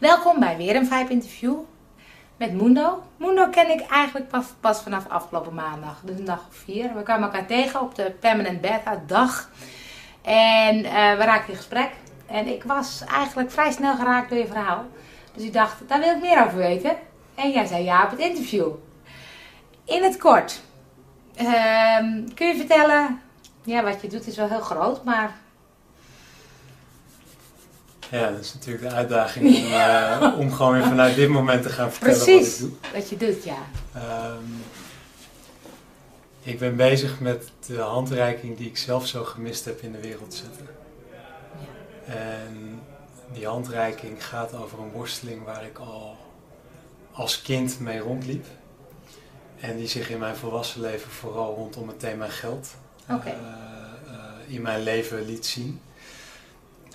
Welkom bij weer een Vibe interview met Mundo. Mundo ken ik eigenlijk pas, vanaf afgelopen maandag, dus een dag of vier. We kwamen elkaar tegen op de Permanent Beta dag. En eh, we raakten in gesprek. En ik was eigenlijk vrij snel geraakt door je verhaal. Dus ik dacht, daar wil ik meer over weten. En jij zei ja op het interview. In het kort, ehm, kun je vertellen, ja, wat je doet is wel heel groot, maar Ja, dat is natuurlijk de uitdaging om, uh, om gewoon weer vanuit dit moment te gaan vertellen precies wat ik doe. wat je doet, ja. Ehm, ik ben bezig met de handreiking die ik zelf zo gemist heb in de wereld zetten. En die handreiking gaat over een worsteling waar ik al als kind mee rondliep. En die zich in mijn volwassen leven vooral rondom het thema geld eh, eh, in mijn leven liet zien.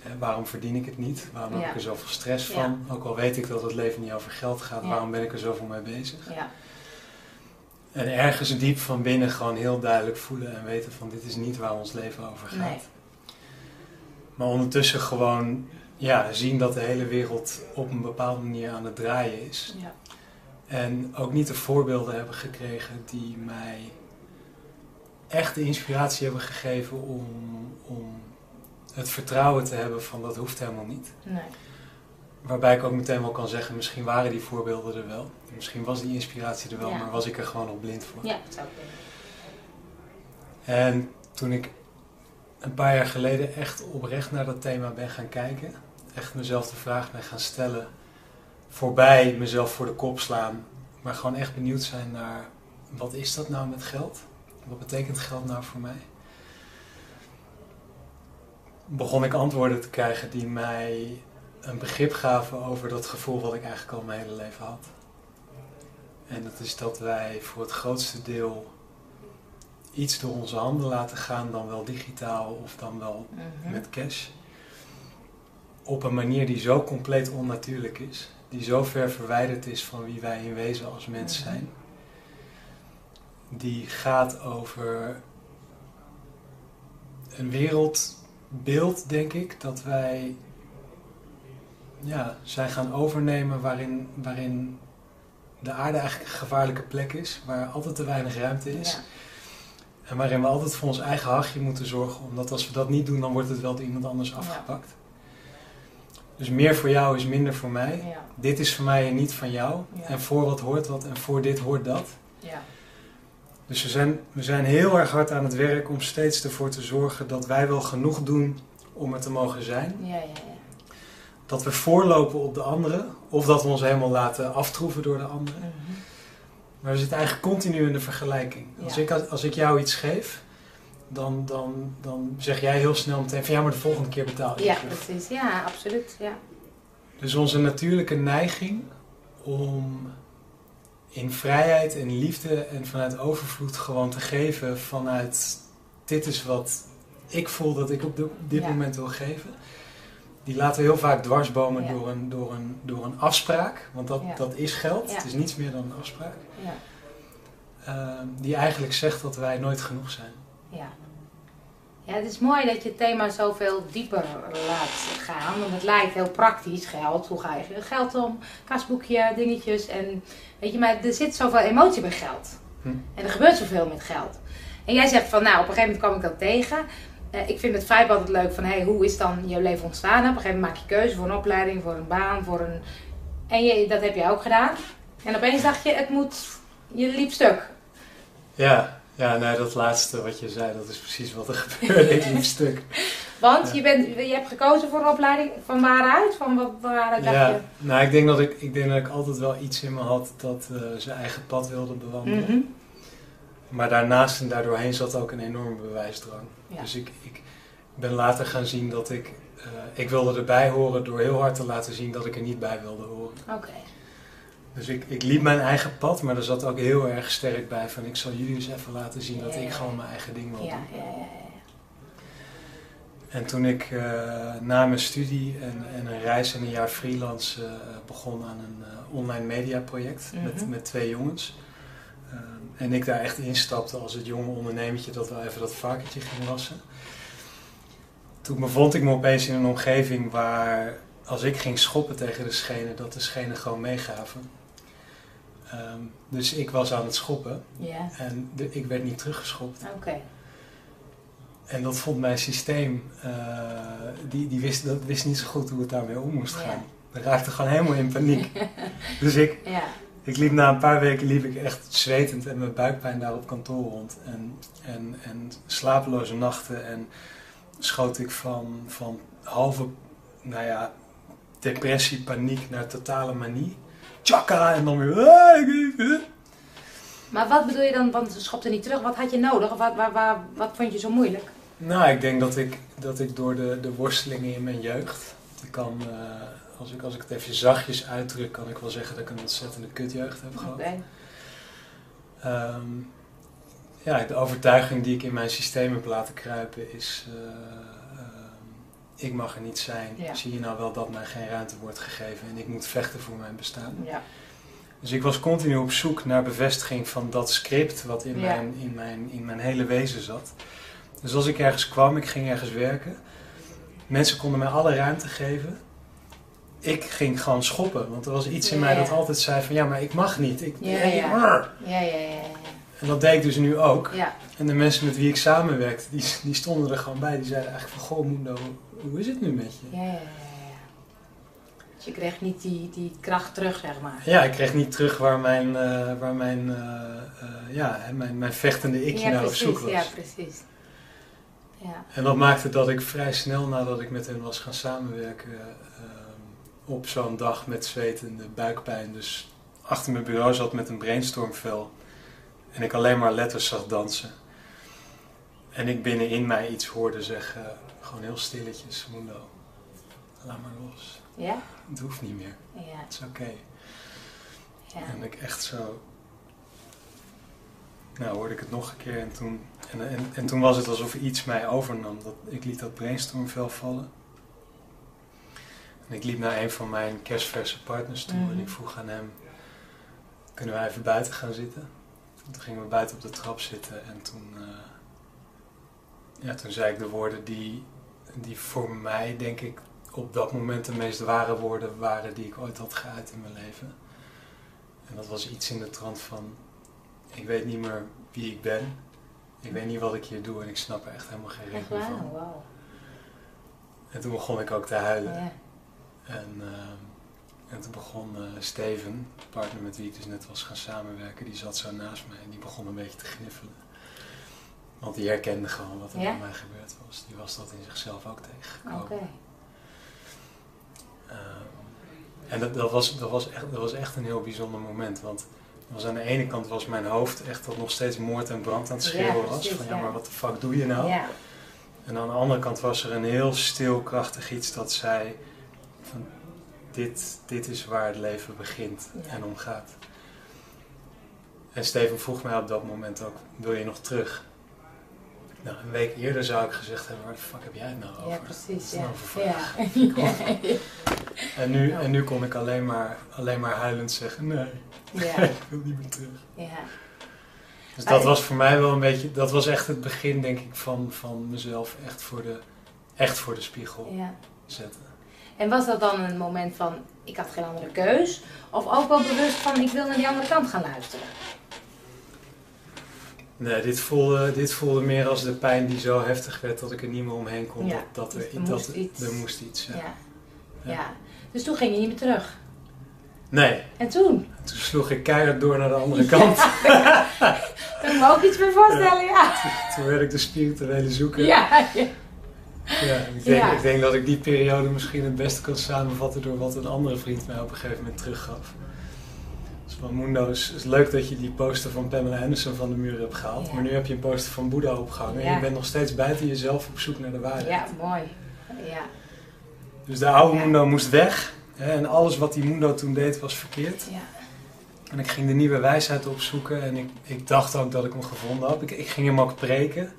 Eh, waarom verdien ik het niet? Waarom heb ik er zoveel stress Ja. van? Ook al weet ik dat het leven niet over geld gaat, Ja. waarom ben ik er zoveel mee bezig? ja. En ergens diep van binnen gewoon heel duidelijk voelen en weten van dit is niet waar ons leven over gaat. Nee. Maar ondertussen gewoon ja, zien dat de hele wereld op een bepaalde manier aan het draaien is. ja. En ook niet de voorbeelden hebben gekregen die mij echt de inspiratie hebben gegeven om, om het vertrouwen te hebben van dat hoeft helemaal niet. Nee. Waarbij ik ook meteen wel kan zeggen, misschien waren die voorbeelden er wel. Misschien was die inspiratie er wel, Ja. maar was ik er gewoon nog blind voor. Ja, dat zou kunnen. En toen ik een paar jaar geleden echt oprecht naar dat thema ben gaan kijken, echt mezelf de vraag ben gaan stellen, voorbij mezelf voor de kop slaan, maar gewoon echt benieuwd zijn naar wat is dat nou met geld? Wat betekent geld nou voor mij? Begon ik antwoorden te krijgen die mij een begrip gaven over dat gevoel wat ik eigenlijk al mijn hele leven had. En dat is dat wij voor het grootste deel iets door onze handen laten gaan, dan wel digitaal of dan wel Mhm. met cash. Op een manier die zo compleet onnatuurlijk is, die zo ver verwijderd is van wie wij in wezen als mens Mhm. zijn. Die gaat over een wereldbeeld, denk ik, dat wij ja, zijn gaan overnemen waarin, waarin de aarde eigenlijk een gevaarlijke plek is, waar altijd te weinig ruimte is. Ja. En waarin we altijd voor ons eigen hachje moeten zorgen, omdat als we dat niet doen, dan wordt het wel door iemand anders afgepakt. Dus meer voor jou is minder voor mij. Ja. Dit is voor mij en niet van jou. Ja. En voor wat hoort wat en voor dit hoort dat. Ja. Dus we zijn, we zijn heel erg hard aan het werk om steeds ervoor te zorgen dat wij wel genoeg doen om er te mogen zijn. Ja, ja, ja. Dat we voorlopen op de anderen, of dat we ons helemaal laten aftroeven door de anderen. Mhm. Maar we zitten eigenlijk continu in de vergelijking. Als, ik, als ik jou iets geef, dan, dan, dan zeg jij heel snel meteen van ja, maar de volgende keer betaal je Ja, precies. Ja, absoluut. Ja. Dus onze natuurlijke neiging om in vrijheid en liefde en vanuit overvloed gewoon te geven vanuit dit is wat ik voel dat ik op dit Ja. moment wil geven. Die laten we heel vaak dwarsbomen Ja. door, een, door, een, door een afspraak, want dat, Ja. dat is geld, het is niets meer dan een afspraak. Ja. Ehm, die eigenlijk zegt dat wij nooit genoeg zijn. Ja. Ja, het is mooi dat je het thema zoveel dieper laat gaan. Want het lijkt heel praktisch, geld. Hoe ga je geld om? Kasboekje, dingetjes. En weet je, maar er zit zoveel emotie bij geld. Hm. En er gebeurt zoveel met geld. En jij zegt van, nou, op een gegeven moment kwam ik dat tegen. Eh, ik vind het vibe altijd leuk van, hey, hoe is dan je leven ontstaan? Op een gegeven moment maak je keuze voor een opleiding, voor een baan, voor een... En je, dat heb je ook gedaan. En opeens dacht je, het moet... Je liep stuk. Ja, ja nee, dat laatste wat je zei, dat is precies wat er gebeurde. Ik liep stuk. Want Ja. je, bent, je hebt gekozen voor een opleiding van waaruit? Van wat, waaruit dacht Ja, je? nou ik denk, dat ik, ik denk dat ik altijd wel iets in me had dat eh, zijn eigen pad wilde bewandelen. Mhm. Maar daarnaast en daardoorheen zat ook een enorme bewijsdrang. Ja. Dus ik, ik ben later gaan zien dat ik... eh, ik wilde erbij horen door heel hard te laten zien dat ik er niet bij wilde horen. Oké. Dus ik, ik liep mijn eigen pad, maar er zat ook heel erg sterk bij van... ik zal jullie eens even laten zien dat ik gewoon mijn eigen ding wil doen. ja, ja, ja. En toen ik eh, na mijn studie en, en een reis en een jaar freelance eh, begon aan een eh, online media project met, Mhm. met twee jongens. En ik daar echt instapte als het jonge ondernemertje dat wel even dat varkentje ging wassen. Toen bevond ik me opeens in een omgeving waar als ik ging schoppen tegen de schenen, dat de schenen gewoon meegaven. Ehm, dus ik was aan het schoppen Ja. en de- ik werd niet teruggeschopt. Oké. En dat vond mijn systeem, eh, die, die wist, dat wist niet zo goed hoe het daarmee om moest Ja. gaan. Ik raakte gewoon helemaal in paniek. dus ik, Ja. ik liep na een paar weken liep ik echt zwetend en met buikpijn daar op kantoor rond. En, en, en slapeloze nachten en schoot ik van, van halve, nou ja, depressie, paniek naar totale manie. Tjaka! En dan weer... Maar wat bedoel je dan, want ze schopte niet terug. Wat had je nodig? Of wat, waar, waar, wat vond je zo moeilijk? Nou, ik denk dat ik, dat ik door de, de worstelingen in mijn jeugd... Ik kan, eh, als, ik, als ik het even zachtjes uitdruk, kan ik wel zeggen dat ik een ontzettende kutjeugd heb gehad. Ehm, ja, de overtuiging die ik in mijn systeem heb laten kruipen is... eh, ik mag er niet zijn. Ja. Zie je nou wel dat mij geen ruimte wordt gegeven en ik moet vechten voor mijn bestaan? Ja. Dus ik was continu op zoek naar bevestiging van dat script wat in, Ja. mijn, in, mijn, in mijn hele wezen zat. Dus als ik ergens kwam, ik ging ergens werken. Mensen konden mij alle ruimte geven. Ik ging gewoon schoppen, want er was iets in mij dat altijd zei van ja, maar ik mag niet. Ik, Ja, ja. Ja, ja, ja. En dat deed ik dus nu ook. En de mensen met wie ik samenwerkte, die, die stonden er gewoon bij. Die zeiden eigenlijk van, goh Mundo, hoe is het nu met je? Ja, ja, ja. Dus je kreeg niet die, die kracht terug, zeg maar. Ja, ik kreeg niet terug waar mijn, eh, waar mijn, eh, eh, ja, mijn, mijn vechtende ikje ja, naar op zoek was. Ja, precies. Ja. En dat maakte dat ik vrij snel nadat ik met hen was gaan samenwerken, op zo'n dag met zwetende buikpijn, dus achter mijn bureau zat met een brainstormvel en ik alleen maar letters zag dansen. En ik binnenin mij iets hoorde zeggen, gewoon heel stilletjes, Mundo, laat maar los. Ja? Het hoeft niet meer, Ja. het is oké. Ja. En ik echt zo. Nou, hoorde ik het nog een keer en toen, en, en, en toen was het alsof iets mij overnam. Dat, ik liet dat brainstormvel vallen. En ik liep naar een van mijn kerstverse partners toe en Mhm. ik vroeg aan hem: Kunnen wij even buiten gaan zitten? Toen gingen we buiten op de trap zitten en toen, eh, ja, toen zei ik de woorden die, die voor mij, denk ik, op dat moment de meest ware woorden waren die ik ooit had geuit in mijn leven. En dat was iets in de trant van: Ik weet niet meer wie ik ben. Ik weet niet wat ik hier doe en ik snap er echt helemaal geen waar? van. Wauw. En toen begon ik ook te huilen. En, ehm, en toen begon eh, Steven, de partner met wie ik dus net was gaan samenwerken, die zat zo naast mij en die begon een beetje te gniffelen. Want die herkende gewoon wat er Ja? bij mij gebeurd was. Die was dat in zichzelf ook tegengekomen. Oké. Ehm, en dat, dat, was, dat, was echt, dat was echt een heel bijzonder moment. Want was aan de ene kant was mijn hoofd echt dat nog steeds moord en brand aan het Ja, schreeuwen was. Van ja, maar wat de fuck doe je nou? Ja. En aan de andere kant was er een heel stil, krachtig iets dat zei: van dit, dit is waar het leven begint en om gaat. En Steven vroeg mij op dat moment ook: wil je nog terug? Nou, een week eerder zou ik gezegd hebben: waar de fuck heb jij het nou over? Ja, precies. Ja. nou Ja. Ja. En, nu, en nu kon ik alleen maar, alleen maar huilend zeggen: nee, Ja. ik wil niet meer terug. Ja. Dus dat was voor mij wel een beetje, dat was echt het begin, denk ik, van, van mezelf echt voor, de, echt voor de spiegel Ja. zetten. En was dat dan een moment van, ik had geen andere keus? Of ook wel bewust van, ik wil naar die andere kant gaan luisteren? Nee, dit voelde, dit voelde meer als de pijn die zo heftig werd dat ik er niet meer omheen kon. Ja, dat, dat er, er moest dat, iets. er moest iets. Ja. Ja. Ja. ja. Dus toen ging je niet meer terug. Nee, En toen? toen sloeg ik keihard door naar de andere kant. Kan ik me ook iets meer voorstellen, ja. Toen werd ik de spirituele zoeker. Ja. ja. Ja, ik, denk, Ja. ik denk dat ik die periode misschien het beste kan samenvatten door wat een andere vriend mij op een gegeven moment teruggaf. Van Mundo, is, is leuk dat je die poster van Pamela Anderson van de muur hebt gehaald. Ja. Maar nu heb je een poster van Boeddha opgehangen en je bent nog steeds buiten jezelf op zoek naar de waarheid. Ja, mooi. Ja. Dus de oude. Mundo moest weg. Hè, en alles wat die Mundo toen deed was verkeerd. Ja. En ik ging de nieuwe wijsheid opzoeken. En ik, ik dacht ook dat ik hem gevonden had. Ik, ik ging hem ook preken.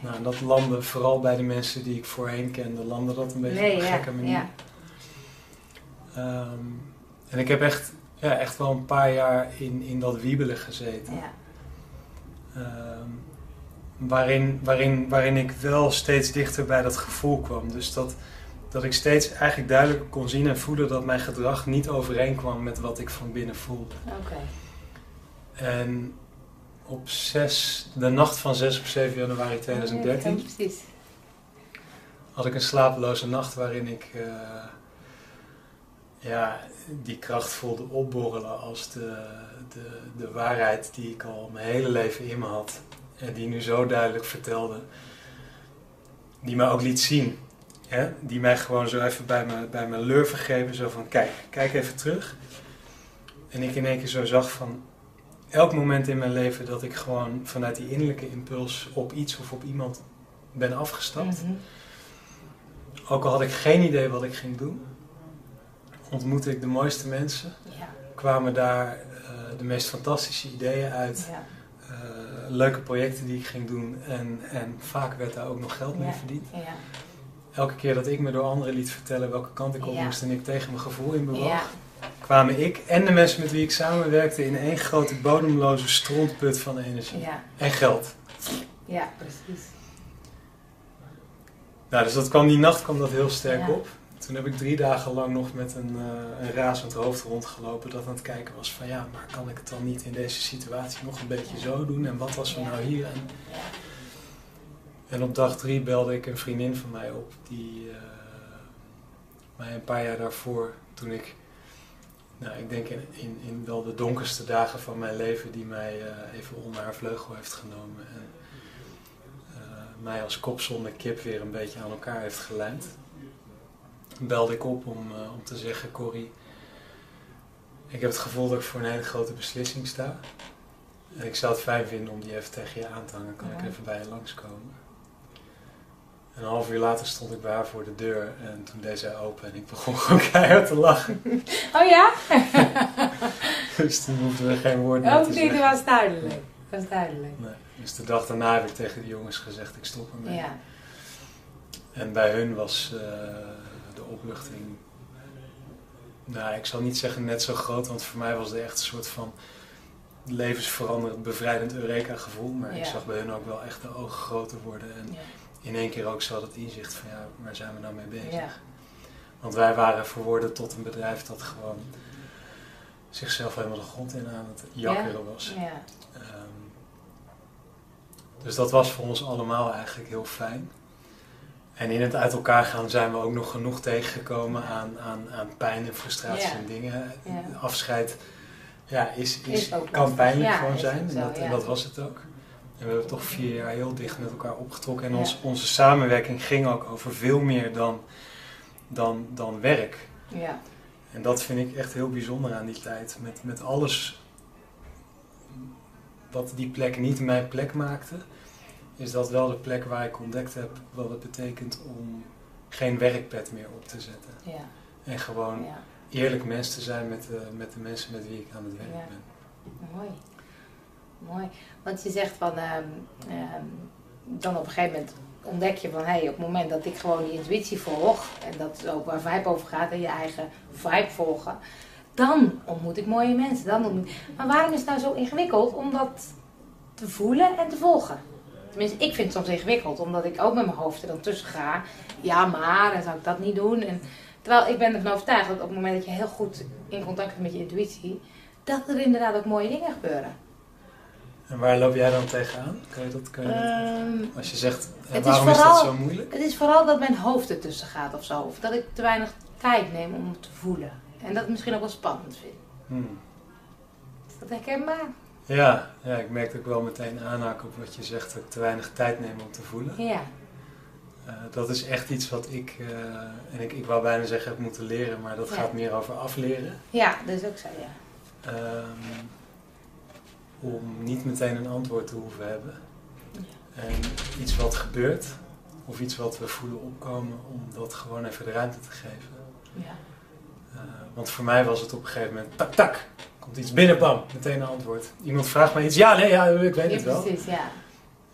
Nou, dat landde vooral bij de mensen die ik voorheen kende. Landde dat een beetje Nee, op een gekke manier. Ja. Ehm, en ik heb echt, ja, echt wel een paar jaar in, in dat wiebelen gezeten. Ja. Ehm, waarin, waarin, waarin ik wel steeds dichter bij dat gevoel kwam. Dus dat, dat ik steeds eigenlijk duidelijk kon zien en voelen dat mijn gedrag niet overeenkwam met wat ik van binnen voelde. Oké. En op 6, de nacht van 6 op 7 januari 2013 Ja, precies. had ik een slapeloze nacht waarin ik eh, ja, die kracht voelde opborrelen als de, de, de waarheid die ik al mijn hele leven in me had. En die nu zo duidelijk vertelde. Die mij ook liet zien. Hè? Die mij gewoon zo even bij mijn, bij mijn lurven grepen. Zo van, kijk, kijk even terug. En ik in één keer zo zag van... Elk moment in mijn leven dat ik gewoon vanuit die innerlijke impuls op iets of op iemand ben afgestapt. Mhm. Ook al had ik geen idee wat ik ging doen, ontmoette ik de mooiste mensen. Ja, Kwamen daar eh, de meest fantastische ideeën uit. ja, eh, leuke projecten die ik ging doen. En, en vaak werd daar ook nog geld mee verdiend. ja. Elke keer dat ik me door anderen liet vertellen welke kant ik op moest en ik tegen mijn gevoel in bewoog, kwamen ik en de mensen met wie ik samenwerkte in één grote bodemloze strontput van energie. En geld. ja, precies. Nou, dus dat kwam, die nacht kwam dat heel sterk Ja. op. Toen heb ik drie dagen lang nog met een, eh, een razend hoofd rondgelopen dat aan het kijken was van ja, maar kan ik het dan niet in deze situatie nog een beetje zo doen en wat we Ja. nou hier en, en op dag drie belde ik een vriendin van mij op die eh, mij een paar jaar daarvoor, toen ik, nou ik denk in, in, in wel de donkerste dagen van mijn leven die mij eh, even onder haar vleugel heeft genomen en mij als kop zonder kip weer een beetje aan elkaar heeft gelijmd. Belde ik op om, eh, om te zeggen, Corrie, ik heb het gevoel dat ik voor een hele grote beslissing sta. En ik zou het fijn vinden om die even tegen je aan te hangen. Kan ik even bij je langskomen? En een half uur later stond ik bij haar voor de deur en toen deed zij open en ik begon gewoon keihard te lachen. Oh ja? Dus toen hoefden we geen woord meer Oh, te nee, dat zeggen. was duidelijk. Dat was duidelijk. Nee. Dus de dag daarna heb ik tegen de jongens gezegd, ik stop ermee. Ja, En bij hun was eh, opluchting, nou ik zal niet zeggen net zo groot, want voor mij was het echt een soort van levensveranderend, bevrijdend Eureka gevoel. Maar ik zag bij hun ook wel echt de ogen groter worden en ja, in één keer ook zo dat inzicht van ja, waar zijn we nou mee bezig? ja. Want wij waren verworden tot een bedrijf dat gewoon zichzelf helemaal de grond in aan het jakkeren was. ja. Ehm, dus dat was voor ons allemaal eigenlijk heel fijn. En in het uit elkaar gaan zijn we ook nog genoeg tegengekomen aan, aan, aan pijn en frustratie Ja. en dingen. Ja. Afscheid ja, is, is, kan pijnlijk Ja, gewoon zijn. En dat, en dat was het ook. En we hebben toch vier jaar heel dicht met elkaar opgetrokken. En ons, onze samenwerking ging ook over veel meer dan, dan, dan werk. ja. En dat vind ik echt heel bijzonder aan die tijd. Met, met alles wat die plek niet mijn plek maakte, is dat wel de plek waar ik ontdekt heb wat het betekent om geen werkpet meer op te zetten. ja. En gewoon ja. eerlijk mens te zijn met de, met de mensen met wie ik aan het werk Ja. ben. Mooi. Mooi. Want je zegt van, ehm, ehm, dan op een gegeven moment ontdek je van, hé, hey, op het moment dat ik gewoon die intuïtie volg, en dat is ook waar vibe over gaat, en je eigen vibe volgen, dan ontmoet ik mooie mensen. Dan ontmoet... Maar waarom is het nou zo ingewikkeld om dat te voelen en te volgen? Tenminste, ik vind het soms ingewikkeld, omdat ik ook met mijn hoofd er dan tussen ga. Ja, maar, en zou ik dat niet doen? En, terwijl ik ben ervan overtuigd dat op het moment dat je heel goed in contact bent met je intuïtie, dat er inderdaad ook mooie dingen gebeuren. En waar loop jij dan tegenaan? Kan je dat, kan je dat- Ehm, als je zegt, eh, is waarom is, dat zo moeilijk? het is vooral dat mijn hoofd ertussen gaat of zo. Of dat ik te weinig tijd neem om het te voelen. En dat misschien ook wel spannend vind. Hmm. Dat herkenbaar? Ja, ja, ik merk ook wel meteen aanhaken op wat je zegt, dat ik te weinig tijd neem om te voelen. Ja. Eh, dat is echt iets wat ik, eh, en ik, ik wou bijna zeggen heb moeten leren, maar dat Ja. gaat meer over afleren. Ja, dat is ook zo, ja. Ehm, om niet meteen een antwoord te hoeven hebben. En iets wat gebeurt, of iets wat we voelen opkomen, om dat gewoon even de ruimte te geven. Ja. Eh, want voor mij was het op een gegeven moment, tak tak, komt iets binnen, bam, meteen een antwoord. Iemand vraagt mij iets, ja, nee, ja, ik weet Ja, het wel. precies, ja.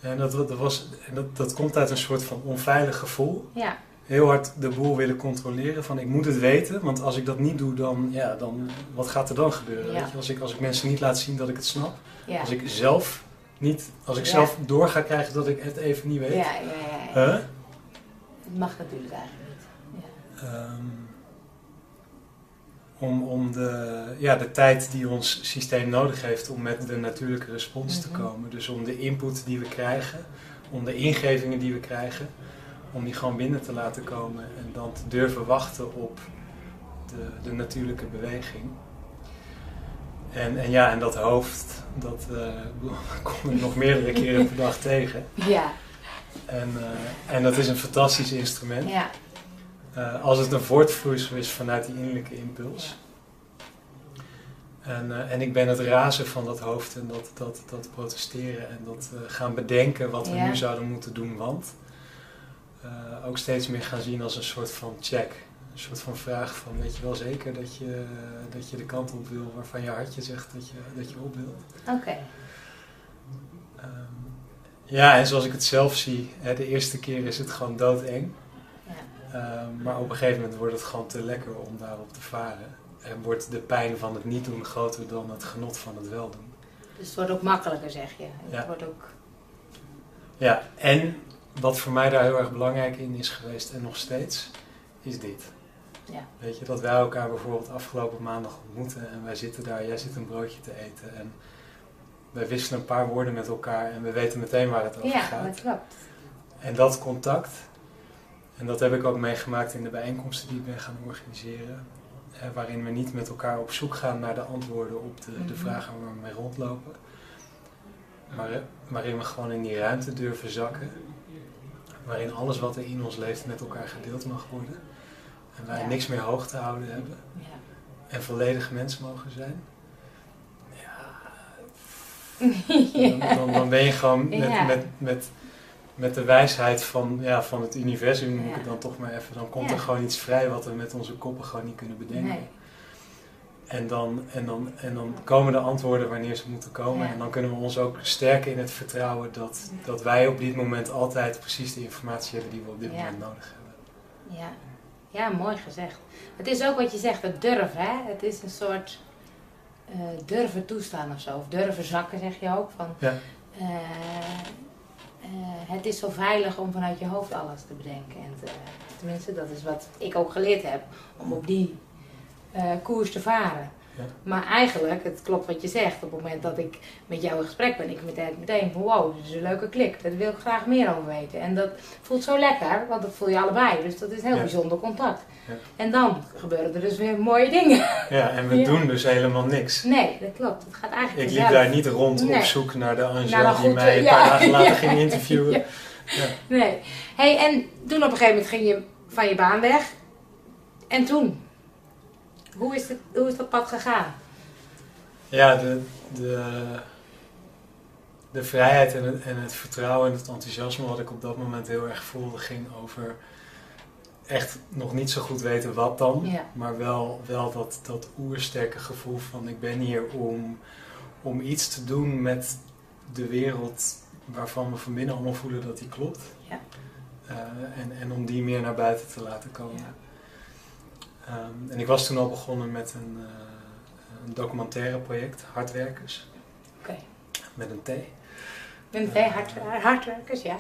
En dat, dat, was, dat, dat komt uit een soort van onveilig gevoel. Ja, Heel hard de boel willen controleren. Van ik moet het weten, want als ik dat niet doe, dan, ja, dan wat gaat er dan gebeuren? Ja. Weet je? Als, ik, als ik mensen niet laat zien dat ik het snap. ja. Als ik zelf niet, als ik zelf door ga krijgen dat ik het even niet weet. Ja, ja, ja. Huh? Het mag natuurlijk eigenlijk niet. Ja. Om om de, ja, de tijd die ons systeem nodig heeft om met de natuurlijke respons Mhm. te komen. Dus om de input die we krijgen, om de ingevingen die we krijgen, om die gewoon binnen te laten komen en dan te durven wachten op de, de natuurlijke beweging. En, en ja, en dat hoofd, dat eh, kom ik nog meerdere keren per dag tegen. Ja, En, eh, en dat is een fantastisch instrument. ja. Eh, als het een voortvloeisel is vanuit die innerlijke impuls. En, eh, en ik ben het razen van dat hoofd en dat, dat, dat protesteren en dat eh, gaan bedenken wat we Ja. nu zouden moeten doen, want ook steeds meer gaan zien als een soort van check. Een soort van vraag van weet je wel zeker dat je, dat je de kant op wil waarvan je hartje zegt dat je, dat je op wilt. Oké. Ehm, ja, en zoals ik het zelf zie, hè, de eerste keer is het gewoon doodeng. Ja. Ehm, maar op een gegeven moment wordt het gewoon te lekker om daarop te varen. En wordt de pijn van het niet doen groter dan het genot van het wel doen. Dus het wordt ook makkelijker, zeg je. Het Ja. wordt ook... Ja, en wat voor mij daar heel erg belangrijk in is geweest en nog steeds, is dit. Ja. Weet je, dat wij elkaar bijvoorbeeld afgelopen maandag ontmoeten en wij zitten daar, jij zit een broodje te eten en wij wisselen een paar woorden met elkaar en we weten meteen waar het over Ja, gaat. dat klopt. En dat contact, en dat heb ik ook meegemaakt in de bijeenkomsten die ik ben gaan organiseren, eh, waarin we niet met elkaar op zoek gaan naar de antwoorden op de, de Mhm. vragen waar we mee rondlopen, maar, waarin we gewoon in die ruimte durven zakken, waarin alles wat er in ons leeft met elkaar gedeeld mag worden, en wij Ja. niks meer hoog te houden hebben Ja. en volledig mens mogen zijn. ja. Dan, dan, dan ben je gewoon met, met, met de wijsheid van, ja, van het universum, noem ik het dan toch maar even. Dan komt er gewoon iets vrij wat we met onze koppen gewoon niet kunnen bedenken. Nee. En, dan, en, dan, en dan komen de antwoorden wanneer ze moeten komen. Ja. En dan kunnen we ons ook sterken in het vertrouwen dat, dat wij op dit moment altijd precies de informatie hebben die we op dit Ja. moment nodig hebben. Ja. ja, mooi gezegd. Het is ook wat je zegt, het durven. Hè? Het is een soort eh, durven toestaan of zo. Of durven zakken, zeg je ook. Van, Ja. eh, het is zo veilig om vanuit je hoofd alles te bedenken. En te- tenminste, dat is wat ik ook geleerd heb. Om op die eh, koers te varen. Ja. Maar eigenlijk, het klopt wat je zegt. Op het moment dat ik met jou in gesprek ben, ik meteen, meteen wow, dit is een leuke klik. Daar wil ik graag meer over weten. En dat voelt zo lekker, want dat voel je allebei. Dus dat is heel Ja. bijzonder contact. Ja. En dan gebeuren er dus weer mooie dingen. Ja, en we doen dus helemaal niks. Nee, dat klopt. Het gaat eigenlijk Ik liep daar niet rond Nee. op zoek naar de Angel Naar een die goed- mij een paar dagen later ging interviewen. Nee. hey, en toen op een gegeven moment ging je van je baan weg. En toen? Hoe is, het, hoe is dat pad gegaan? Ja, de, de, de vrijheid en het, en het vertrouwen en het enthousiasme wat ik op dat moment heel erg voelde, ging over echt nog niet zo goed weten wat dan, Ja. maar wel, wel dat, dat oersterke gevoel van ik ben hier om, om iets te doen met de wereld waarvan we van binnen allemaal voelen dat die klopt. Ja. Eh, en, en om die meer naar buiten te laten komen. Ja. Ehm, en ik was toen al begonnen met een, eh, een documentaire project, Hardwerkers, Oké. met een T. Met twee hard, hardwerkers, ja.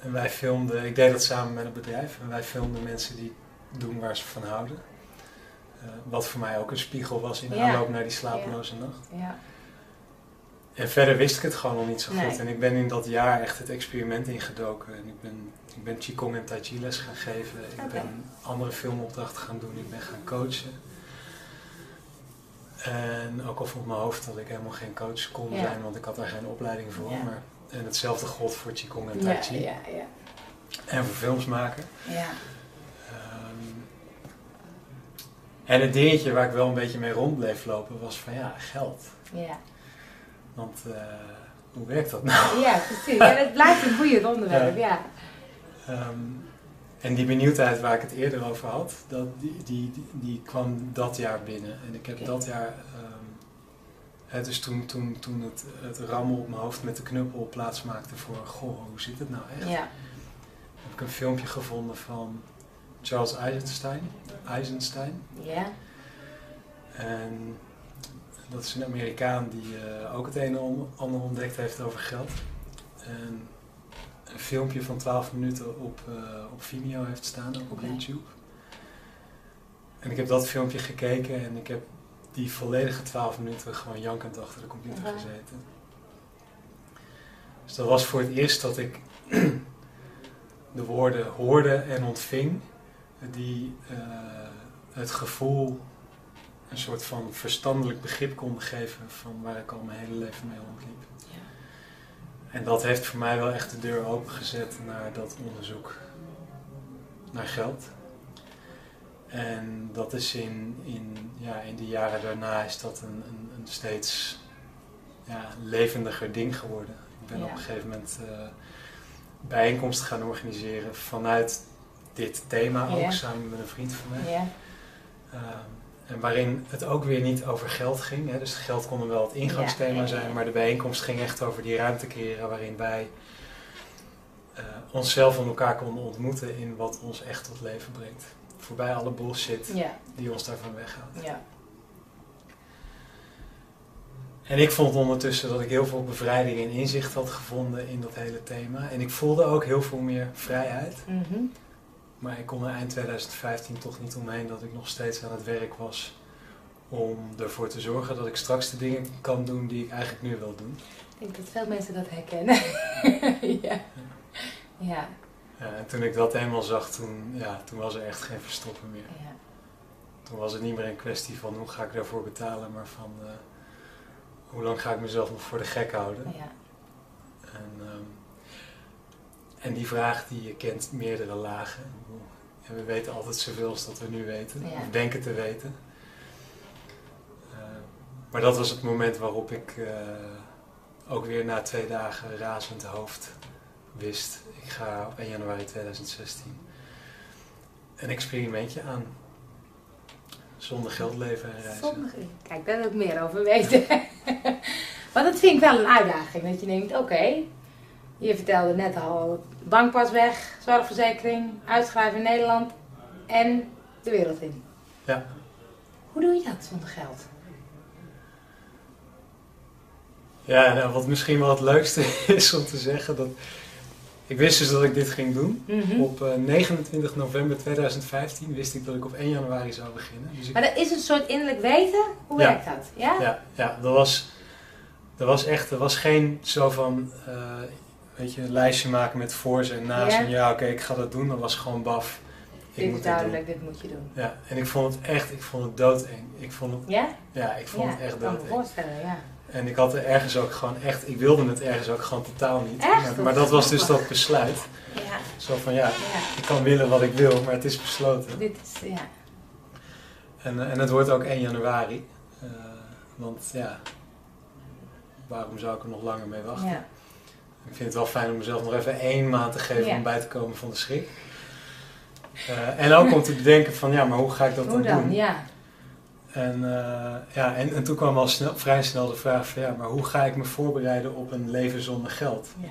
En wij filmden, ik deed dat samen met een bedrijf, en wij filmden mensen die doen waar ze van houden. Eh, wat voor mij ook een spiegel was in de Ja. aanloop naar die slapeloze nacht. ja. En verder wist ik het gewoon nog niet zo goed. Nee. En ik ben in dat jaar echt het experiment ingedoken. En ik ben, ik ben Qigong en Tai Chi les gaan geven. Ik ben andere filmopdrachten gaan doen. Ik ben gaan coachen. En ook al vond mijn hoofd dat ik helemaal geen coach kon zijn, want ik had daar geen opleiding voor. Maar, en hetzelfde gold voor Qigong en Tai Chi. En voor films maken. Ehm, en het dingetje waar ik wel een beetje mee rond bleef lopen was van ja, geld. Want eh, hoe werkt dat nou? Ja, precies. Ja, het blijft een boeiend onderwerp, ja. Ehm, en die benieuwdheid waar ik het eerder over had, dat, die, die, die, die kwam dat jaar binnen. En ik heb dat jaar, hè, dus toen, toen, toen het, het rammen op mijn hoofd met de knuppel plaatsmaakte voor, goh, hoe zit het nou echt? Ja. Heb ik een filmpje gevonden van Charles Eisenstein. Eisenstein. Ja. En Dat is een Amerikaan die eh, ook het een en ander ontdekt heeft over geld. En een filmpje van 12 minuten op, uh, op Vimeo heeft staan, ook op. YouTube. En ik heb dat filmpje gekeken en ik heb die volledige 12 minuten gewoon jankend achter de computer Ja. gezeten. Dus dat was voor het eerst dat ik de woorden hoorde en ontving, die eh, het gevoel een soort van verstandelijk begrip konden geven van waar ik al mijn hele leven mee rondliep. Ja. En dat heeft voor mij wel echt de deur opengezet naar dat onderzoek naar geld. En dat is in, in, ja, in de jaren daarna is dat een, een, een steeds ja, levendiger ding geworden. Ik ben Ja. op een gegeven moment eh, bijeenkomsten gaan organiseren vanuit dit thema, ook Ja. samen met een vriend van mij. Ja. En waarin het ook weer niet over geld ging. Hè. Dus geld kon wel het ingangsthema Ja, zijn, maar de bijeenkomst ging echt over die ruimte creëren waarin wij eh, onszelf en elkaar konden ontmoeten in wat ons echt tot leven brengt. Voorbij alle bullshit Ja. die ons daarvan weghoudt. Ja. En ik vond ondertussen dat ik heel veel bevrijding en inzicht had gevonden in dat hele thema. En ik voelde ook heel veel meer vrijheid. Mhm. Maar ik kon er eind 2015 toch niet omheen dat ik nog steeds aan het werk was om ervoor te zorgen dat ik straks de dingen kan doen die ik eigenlijk nu wil doen. Ik denk dat veel mensen dat herkennen. ja. Ja. Ja, en toen ik dat eenmaal zag, toen, ja, toen was er echt geen verstoppen meer. Ja. Toen was het niet meer een kwestie van hoe ga ik daarvoor betalen, maar van eh, hoe lang ga ik mezelf nog voor de gek houden. Ja. En, ehm, en die vraag die je kent meerdere lagen. En we weten altijd zoveel als dat we nu weten, Ja. of denken te weten. Eh, maar dat was het moment waarop ik eh, ook weer na twee dagen razend hoofd wist. Ik ga op 1 januari 2016 een experimentje aan. Zonder geld leven en reizen. Zonder... Kijk, daar wil ik meer over weten. Want dat vind ik wel een uitdaging. Dat je denkt, oké, je vertelde net al, bankpas weg, zorgverzekering, uitschrijven in Nederland en de wereld in. Ja. Hoe doe je dat zonder geld? Ja, nou, wat misschien wel het leukste is om te zeggen, dat ik wist dus dat ik dit ging doen. Mhm. Op eh, 29 november 2015 wist ik dat ik op 1 januari zou beginnen. Dus ik, Maar dat is een soort innerlijk weten. Hoe Ja. werkt dat? Ja? ja, ja, dat was, dat was echt, er was geen zo van, eh, weet je, een lijstje maken met voor's en na's. Ja. En ja, oké, ik ga dat doen. Dat was gewoon baf. Ik dit moet is duidelijk, dit moet je doen. Ja, en ik vond het echt, ik vond het doodeng. Ik vond het, Ja? ja, ik vond ja, het echt ik kan me doodeng. voorstellen, ja. En ik had er ergens ook gewoon echt, ik wilde het ergens ook gewoon totaal niet. Echt? Maar, maar dat was dus dat besluit. Ja, Zo van ja, ja. ik kan willen wat ik wil, maar het is besloten. Dit is, ja. En, eh, en het wordt ook 1 januari. Eh, want ja, waarom zou ik er nog langer mee wachten? ja. Ik vind het wel fijn om mezelf nog even één maand te geven om bij te komen van de schrik. Eh, en ook om te bedenken van ja, maar hoe ga ik dat Hoe dan, dan? doen? Ja. En, eh, ja, en, en toen kwam al snel, vrij snel de vraag van ja, maar hoe ga ik me voorbereiden op een leven zonder geld? ja.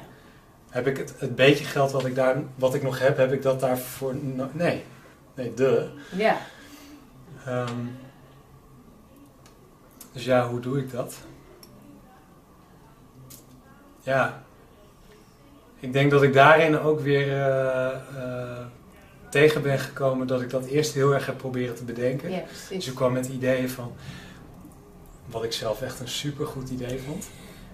Heb ik het, het beetje geld wat ik, daar, wat ik nog heb, heb ik dat daarvoor? no- nee, nee, de. Ja. Ehm, dus ja, hoe doe ik dat? Ja, ik denk dat ik daarin ook weer eh, eh, tegen ben gekomen dat ik dat eerst heel erg heb proberen te bedenken. Ja, Dus ik kwam met ideeën van, wat ik zelf echt een supergoed idee vond.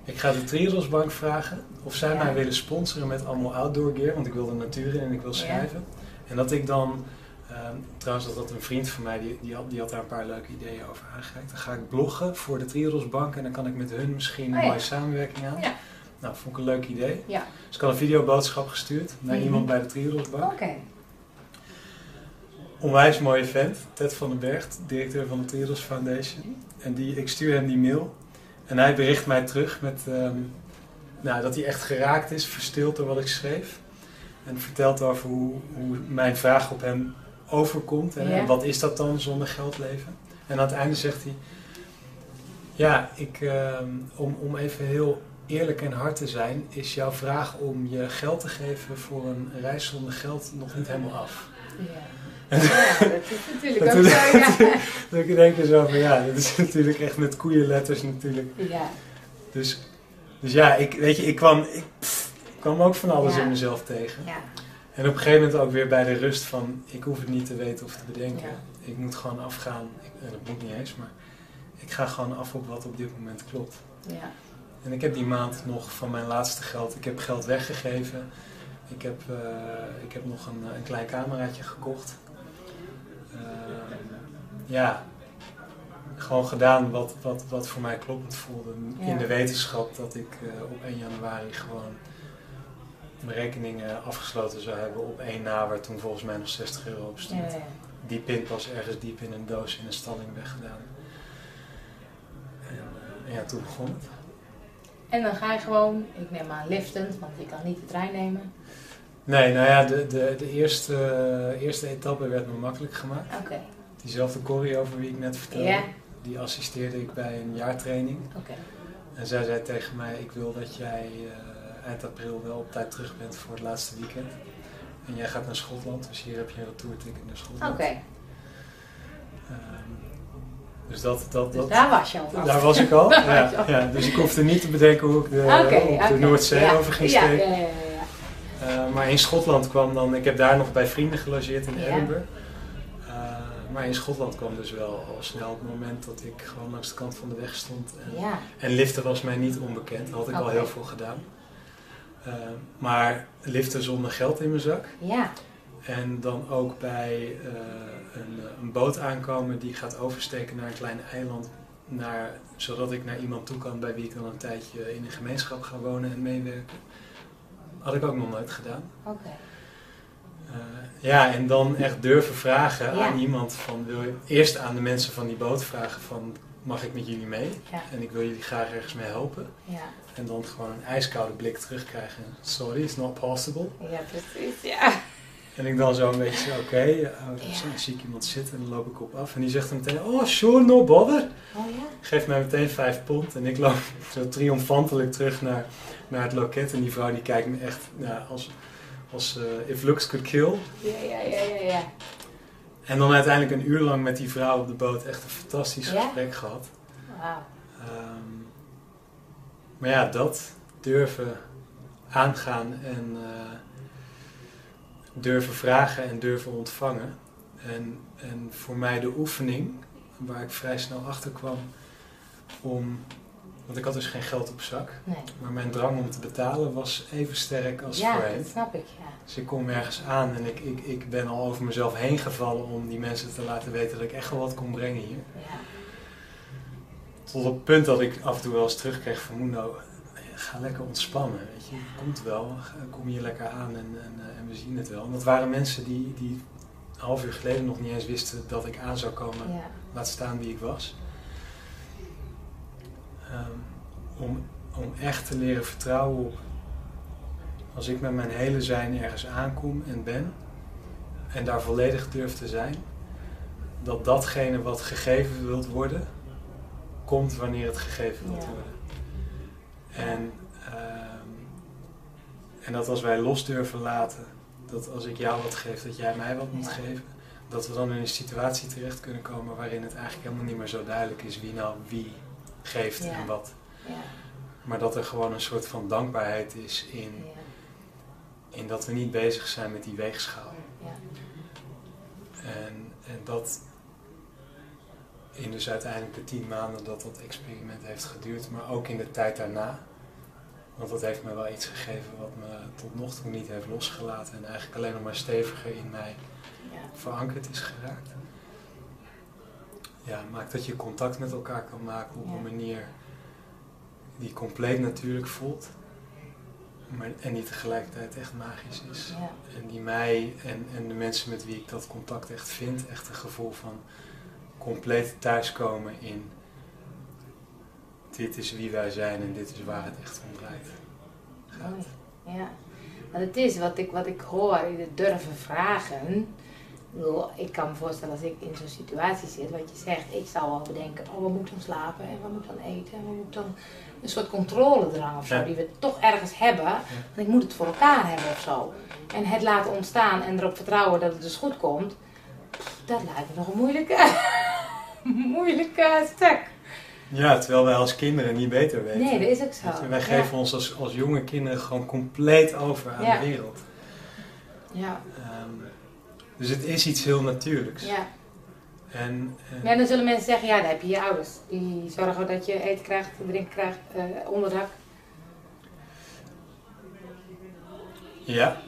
Ik ga de Triodosbank vragen of zij Ja. mij willen sponsoren met allemaal outdoor gear, want ik wil de natuur in en ik wil Ja. schrijven. En dat ik dan, ehm, trouwens dat had een vriend van mij, die, die, had, die had daar een paar leuke ideeën over aangereikt. Dan ga ik bloggen voor de Triodosbank en dan kan ik met hun misschien een Oh ja. mooie samenwerking aan. Nou, vond ik een leuk idee. Ja. Dus ik had een videoboodschap gestuurd naar Mhm. iemand bij de Triodosbank. Oké. Onwijs mooie vent, Ted van den Berg, directeur van de Triodos Foundation. En die, ik stuur hem die mail en hij bericht mij terug met ehm, nou, dat hij echt geraakt is, verstild door wat ik schreef. En vertelt over hoe, hoe mijn vraag op hem overkomt en wat is dat dan zonder geld leven. En aan het einde zegt hij, ja, ik, ehm, om, om even heel eerlijk en hard te zijn, is jouw vraag om je geld te geven voor een reis zonder geld nog niet helemaal af. Ja, ja dat is natuurlijk ook zo, ja. Dat ik denk zo van, ja, dat is natuurlijk echt met koeienletters natuurlijk. Ja, Dus, dus ja, ik, weet je, ik kwam, ik, pff, ik kwam ook van alles Ja. in mezelf tegen. ja, En op een gegeven moment ook weer bij de rust van, ik hoef het niet te weten of te bedenken. Ja. Ik moet gewoon afgaan, ik, en dat moet niet eens, maar ik ga gewoon af op wat op dit moment klopt. ja. En ik heb die maand nog van mijn laatste geld, ik heb geld weggegeven. Ik heb, eh, ik heb nog een, een klein cameraatje gekocht. Eh, ja, gewoon gedaan wat, wat, wat voor mij kloppend voelde. Ja. In de wetenschap dat ik eh, op 1 januari gewoon mijn rekeningen afgesloten zou hebben op 1 na, waar toen volgens mij nog 60 euro op stond. Ja, ja. Die pinpas ergens diep in een doos in een stalling weggedaan. En ja, toen begon het. En dan ga je gewoon, ik neem aan liftend, want je kan niet de trein nemen. Nee, nou ja, de, de, de eerste, eerste etappe werd me makkelijk gemaakt. Oké, Diezelfde Corrie over wie ik net vertelde, die assisteerde ik bij een jaartraining. oké. En zij zei tegen mij, ik wil dat jij eh, eind april wel op tijd terug bent voor het laatste weekend. En jij gaat naar Schotland, dus hier heb je een retourticket naar Schotland. Oké, Ehm, dus dat, dat, dus dat, daar was je al. daar was ik al. Ja, al. ja, dus ik hoefde niet te bedenken hoe ik de, op. Noordzee Ja, over ging steken. Ja. Eh, maar in Schotland kwam dan, ik heb daar nog bij vrienden gelogeerd in. Edinburgh. Eh, maar in Schotland kwam dus wel al snel het moment dat ik gewoon langs de kant van de weg stond. En, Ja, en liften was mij niet onbekend, daar had ik al heel veel gedaan. Eh, maar liften zonder geld in mijn zak. ja, En dan ook bij een, eh, een boot aankomen die gaat oversteken naar een klein eiland. Naar, zodat ik naar iemand toe kan bij wie ik dan een tijdje in een gemeenschap ga wonen en meewerken. Had ik ook nog nooit gedaan. oké. Eh, ja, en dan echt durven vragen Ja. aan iemand van, wil je, eerst aan de mensen van die boot vragen van, mag ik met jullie mee? Ja, En ik wil jullie graag ergens mee helpen. ja, En dan gewoon een ijskoude blik terugkrijgen. Sorry, it's not possible. ja, precies, ja. En ik dan zo een beetje, oké, ja, oh, Ja. zo zie ik iemand zitten en dan loop ik op af. En die zegt dan meteen, oh sure, no bother. Oh ja? Geeft mij meteen vijf pond. En ik loop zo triomfantelijk terug naar, naar het loket. En die vrouw die kijkt me echt als, als eh, if looks could kill. Ja, ja, ja, ja, ja. En dan uiteindelijk een uur lang met die vrouw op de boot echt een fantastisch Ja? gesprek gehad. Wauw. Ehm, maar ja, dat durven aangaan en eh, durven vragen en durven ontvangen. En, en voor mij de oefening, waar ik vrij snel achter kwam, om, want ik had dus geen geld op zak, Nee. maar mijn drang om te betalen was even sterk als Ja, voorheen. dat snap ik, ja. Dus ik kom ergens aan en ik, ik, ik ben al over mezelf heen gevallen om die mensen te laten weten dat ik echt wel wat kon brengen hier. Ja, Tot op het punt dat ik af en toe wel eens terugkreeg van Mundo, ga lekker ontspannen, weet je. Komt wel, kom hier lekker aan en, en, eh, en we zien het wel. En dat waren mensen die, die een half uur geleden nog niet eens wisten dat ik aan zou komen, ja, laat staan wie ik was. Ehm, om, om echt te leren vertrouwen op, als ik met mijn hele zijn ergens aankom en ben, en daar volledig durf te zijn, dat datgene wat gegeven wilt worden, komt wanneer het gegeven wilt Ja. worden. En, ehm, en dat als wij los durven laten, dat als ik jou wat geef, dat jij mij wat moet geven, dat we dan in een situatie terecht kunnen komen waarin het eigenlijk helemaal niet meer zo duidelijk is wie nou wie geeft Ja. en wat. ja, Maar dat er gewoon een soort van dankbaarheid is in, ja, in dat we niet bezig zijn met die weegschaal. ja. En, en dat in dus uiteindelijk de tien maanden dat dat experiment heeft geduurd, maar ook in de tijd daarna. Want dat heeft me wel iets gegeven wat me tot nog toe niet heeft losgelaten en eigenlijk alleen nog maar steviger in mij ja. verankerd is geraakt. Ja, maakt dat je contact met elkaar kan maken op Ja. een manier die compleet natuurlijk voelt. Maar, en die tegelijkertijd echt magisch is. Ja. En die mij en, en de mensen met wie ik dat contact echt vind, echt een gevoel van compleet thuiskomen in dit is wie wij zijn en dit is waar het echt om draait. Gaat. Ja, want het is wat ik, wat ik hoor, het durven vragen. Ik, kan me voorstellen als ik in zo'n situatie zit, wat je zegt, ik zal wel bedenken, oh, wat moet ik dan slapen en wat moet ik dan eten en wat moet ik dan een soort controledrang of zo, Ja. die we toch ergens hebben. Want ik moet het voor elkaar hebben of zo. En het laten ontstaan en erop vertrouwen dat het dus goed komt, dat lijkt me nog een moeilijke, moeilijke stuk. Ja, terwijl wij als kinderen niet beter weten. Nee, dat is ook zo. Wij Ja. geven ons als, als jonge kinderen gewoon compleet over aan Ja. de wereld. Ja, Ehm, dus het is iets heel natuurlijks. ja. En, en- Ja, dan zullen mensen zeggen, ja, dan heb je je ouders. Die zorgen dat je eten krijgt, drinken krijgt, eh, onderdak. ja.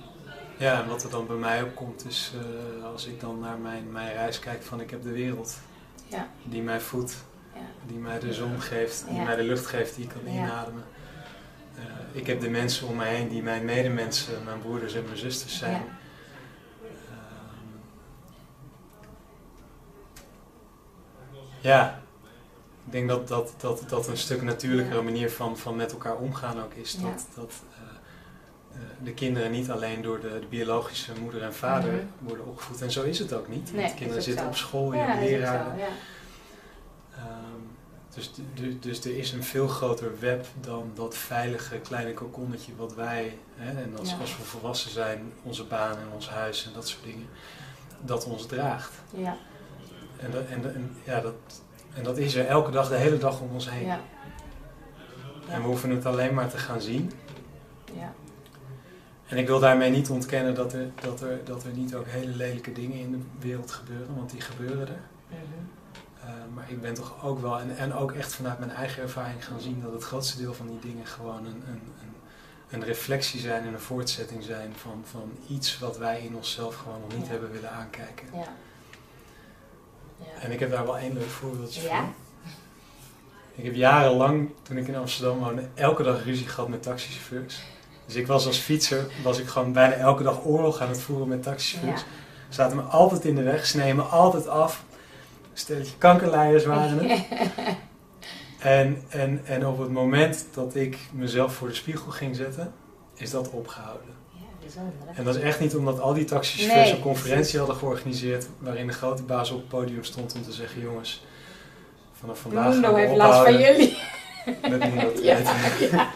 ja, en wat er dan bij mij opkomt is, eh, als ik dan naar mijn, mijn reis kijk van ik heb de wereld Ja. die mij voedt. Die mij de zon geeft, die Ja. mij de lucht geeft die ik kan Ja. inademen. Eh, ik heb de mensen om mij heen die mijn medemensen, mijn broeders en mijn zusters zijn. Ja. Ehm, ja, ik denk dat dat, dat, dat een stuk natuurlijkere manier van, van met elkaar omgaan ook is. Ja. Dat, dat eh, eh, de kinderen niet alleen door de, de biologische moeder en vader Mhm. worden opgevoed. En zo is het ook niet. Nee, Want kinderen zitten zo. op school, je Ja, leraren. Dus, dus er is een veel groter web dan dat veilige kleine kokonnetje wat wij, hè, en als, Ja. als we volwassen zijn, onze baan en ons huis en dat soort dingen, dat ons draagt. Ja, En dat, en, en, ja, dat, en dat is er elke dag, de hele dag om ons heen. ja, En we hoeven het alleen maar te gaan zien. ja. En ik wil daarmee niet ontkennen dat er, dat, er, dat er niet ook hele lelijke dingen in de wereld gebeuren, want die gebeuren er. Mhm. Uh, maar ik ben toch ook wel, en, en ook echt vanuit mijn eigen ervaring gaan zien dat het grootste deel van die dingen gewoon een, een, een, een reflectie zijn en een voortzetting zijn van, van iets wat wij in onszelf gewoon nog niet Ja. hebben willen aankijken. Ja. Ja. En ik heb daar wel één leuk voorbeeldje Ja? van. Ik heb jarenlang, toen ik in Amsterdam woonde, elke dag ruzie gehad met taxichauffeurs. Dus ik was als fietser, was ik gewoon bijna elke dag oorlog aan het voeren met taxichauffeurs. Zaten me altijd in de weg, sneden me altijd af. Stelletje kankerleiers waren het. En, en, en op het moment dat ik mezelf voor de spiegel ging zetten, is dat opgehouden. En dat is echt niet omdat al die taxichauffeurs Nee, een conferentie hadden georganiseerd waarin de grote baas op het podium stond om te zeggen, jongens, vanaf vandaag we heeft last van jullie. met Mundo te Ja, ja.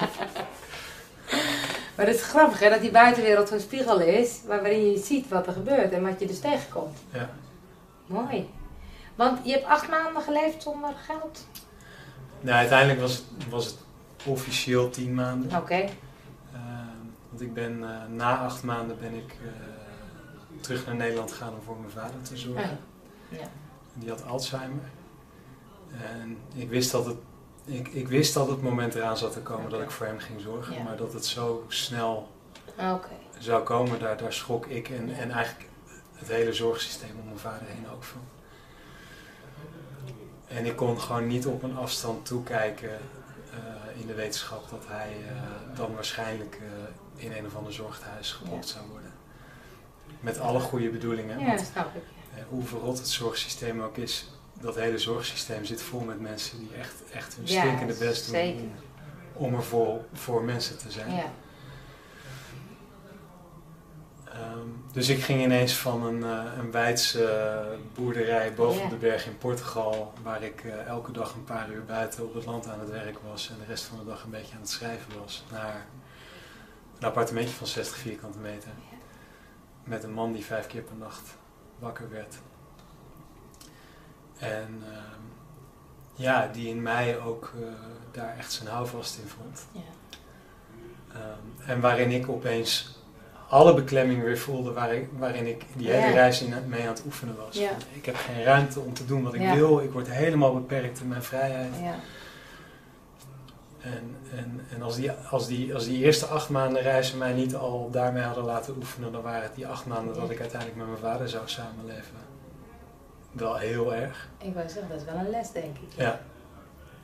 Maar het is grappig hè, dat die buitenwereld zo'n spiegel is, waarin je ziet wat er gebeurt en wat je dus tegenkomt. Ja. Mooi. Want je hebt acht maanden geleefd zonder geld. Nou, uiteindelijk was het, was het officieel tien maanden. Oké. Ehm, want ik ben eh, na acht maanden ben ik eh, terug naar Nederland gegaan om voor mijn vader te zorgen. Ja. Ja. Die had Alzheimer. En ik wist dat het, ik, ik wist dat het moment eraan zat te komen dat ik voor hem ging zorgen. Ja. Maar dat het zo snel zou komen, daar, daar schrok ik en, en eigenlijk het hele zorgsysteem om mijn vader heen ook van. En ik kon gewoon niet op een afstand toekijken eh, in de wetenschap dat hij eh, dan waarschijnlijk eh, in een of ander zorghuis gepopt zou worden. Met alle goede bedoelingen. Ja, dat snap ik. hoe verrot het zorgsysteem ook is, dat hele zorgsysteem zit vol met mensen die echt, echt hun Ja, stinkende best doen om, om er voor, voor mensen te zijn. Ja. Ehm, dus ik ging ineens van een, eh een Weidse eh, boerderij boven Ja. de berg in Portugal, waar ik eh, elke dag een paar uur buiten op het land aan het werk was en de rest van de dag een beetje aan het schrijven was, naar een appartementje van 60 vierkante meter. Met een man die vijf keer per nacht wakker werd. En ehm, ja, die in mij ook daar echt zijn houvast in vond. Ja. Ehm, en waarin ik opeens alle beklemming weer voelde waar ik, waarin ik die hele Ja. reis in, mee aan het oefenen was. Ja. Ik heb geen ruimte om te doen wat ik Ja. wil. Ik word helemaal beperkt in mijn vrijheid. Ja. En, en, en als, die, als, die, als die eerste acht maanden reizen mij niet al daarmee hadden laten oefenen, dan waren het die acht maanden dat ik uiteindelijk met mijn vader zou samenleven. Wel heel erg. Ik wou zeggen, dat is wel een les, denk ik. Ja.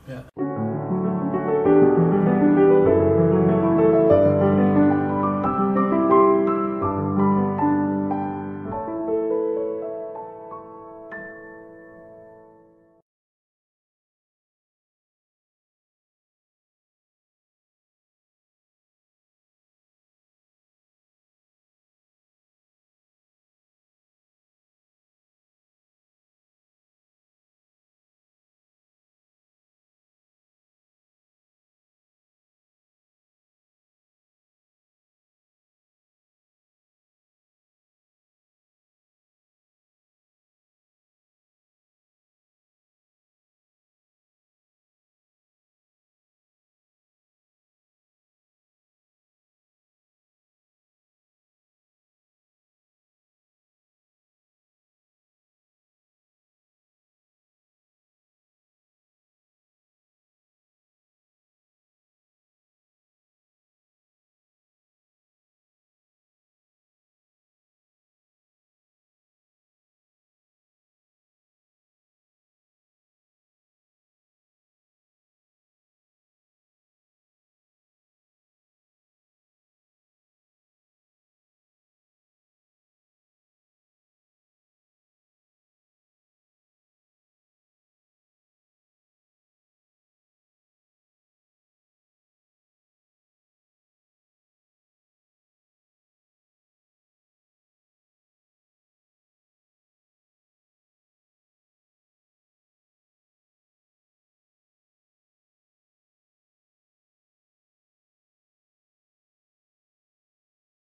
ja.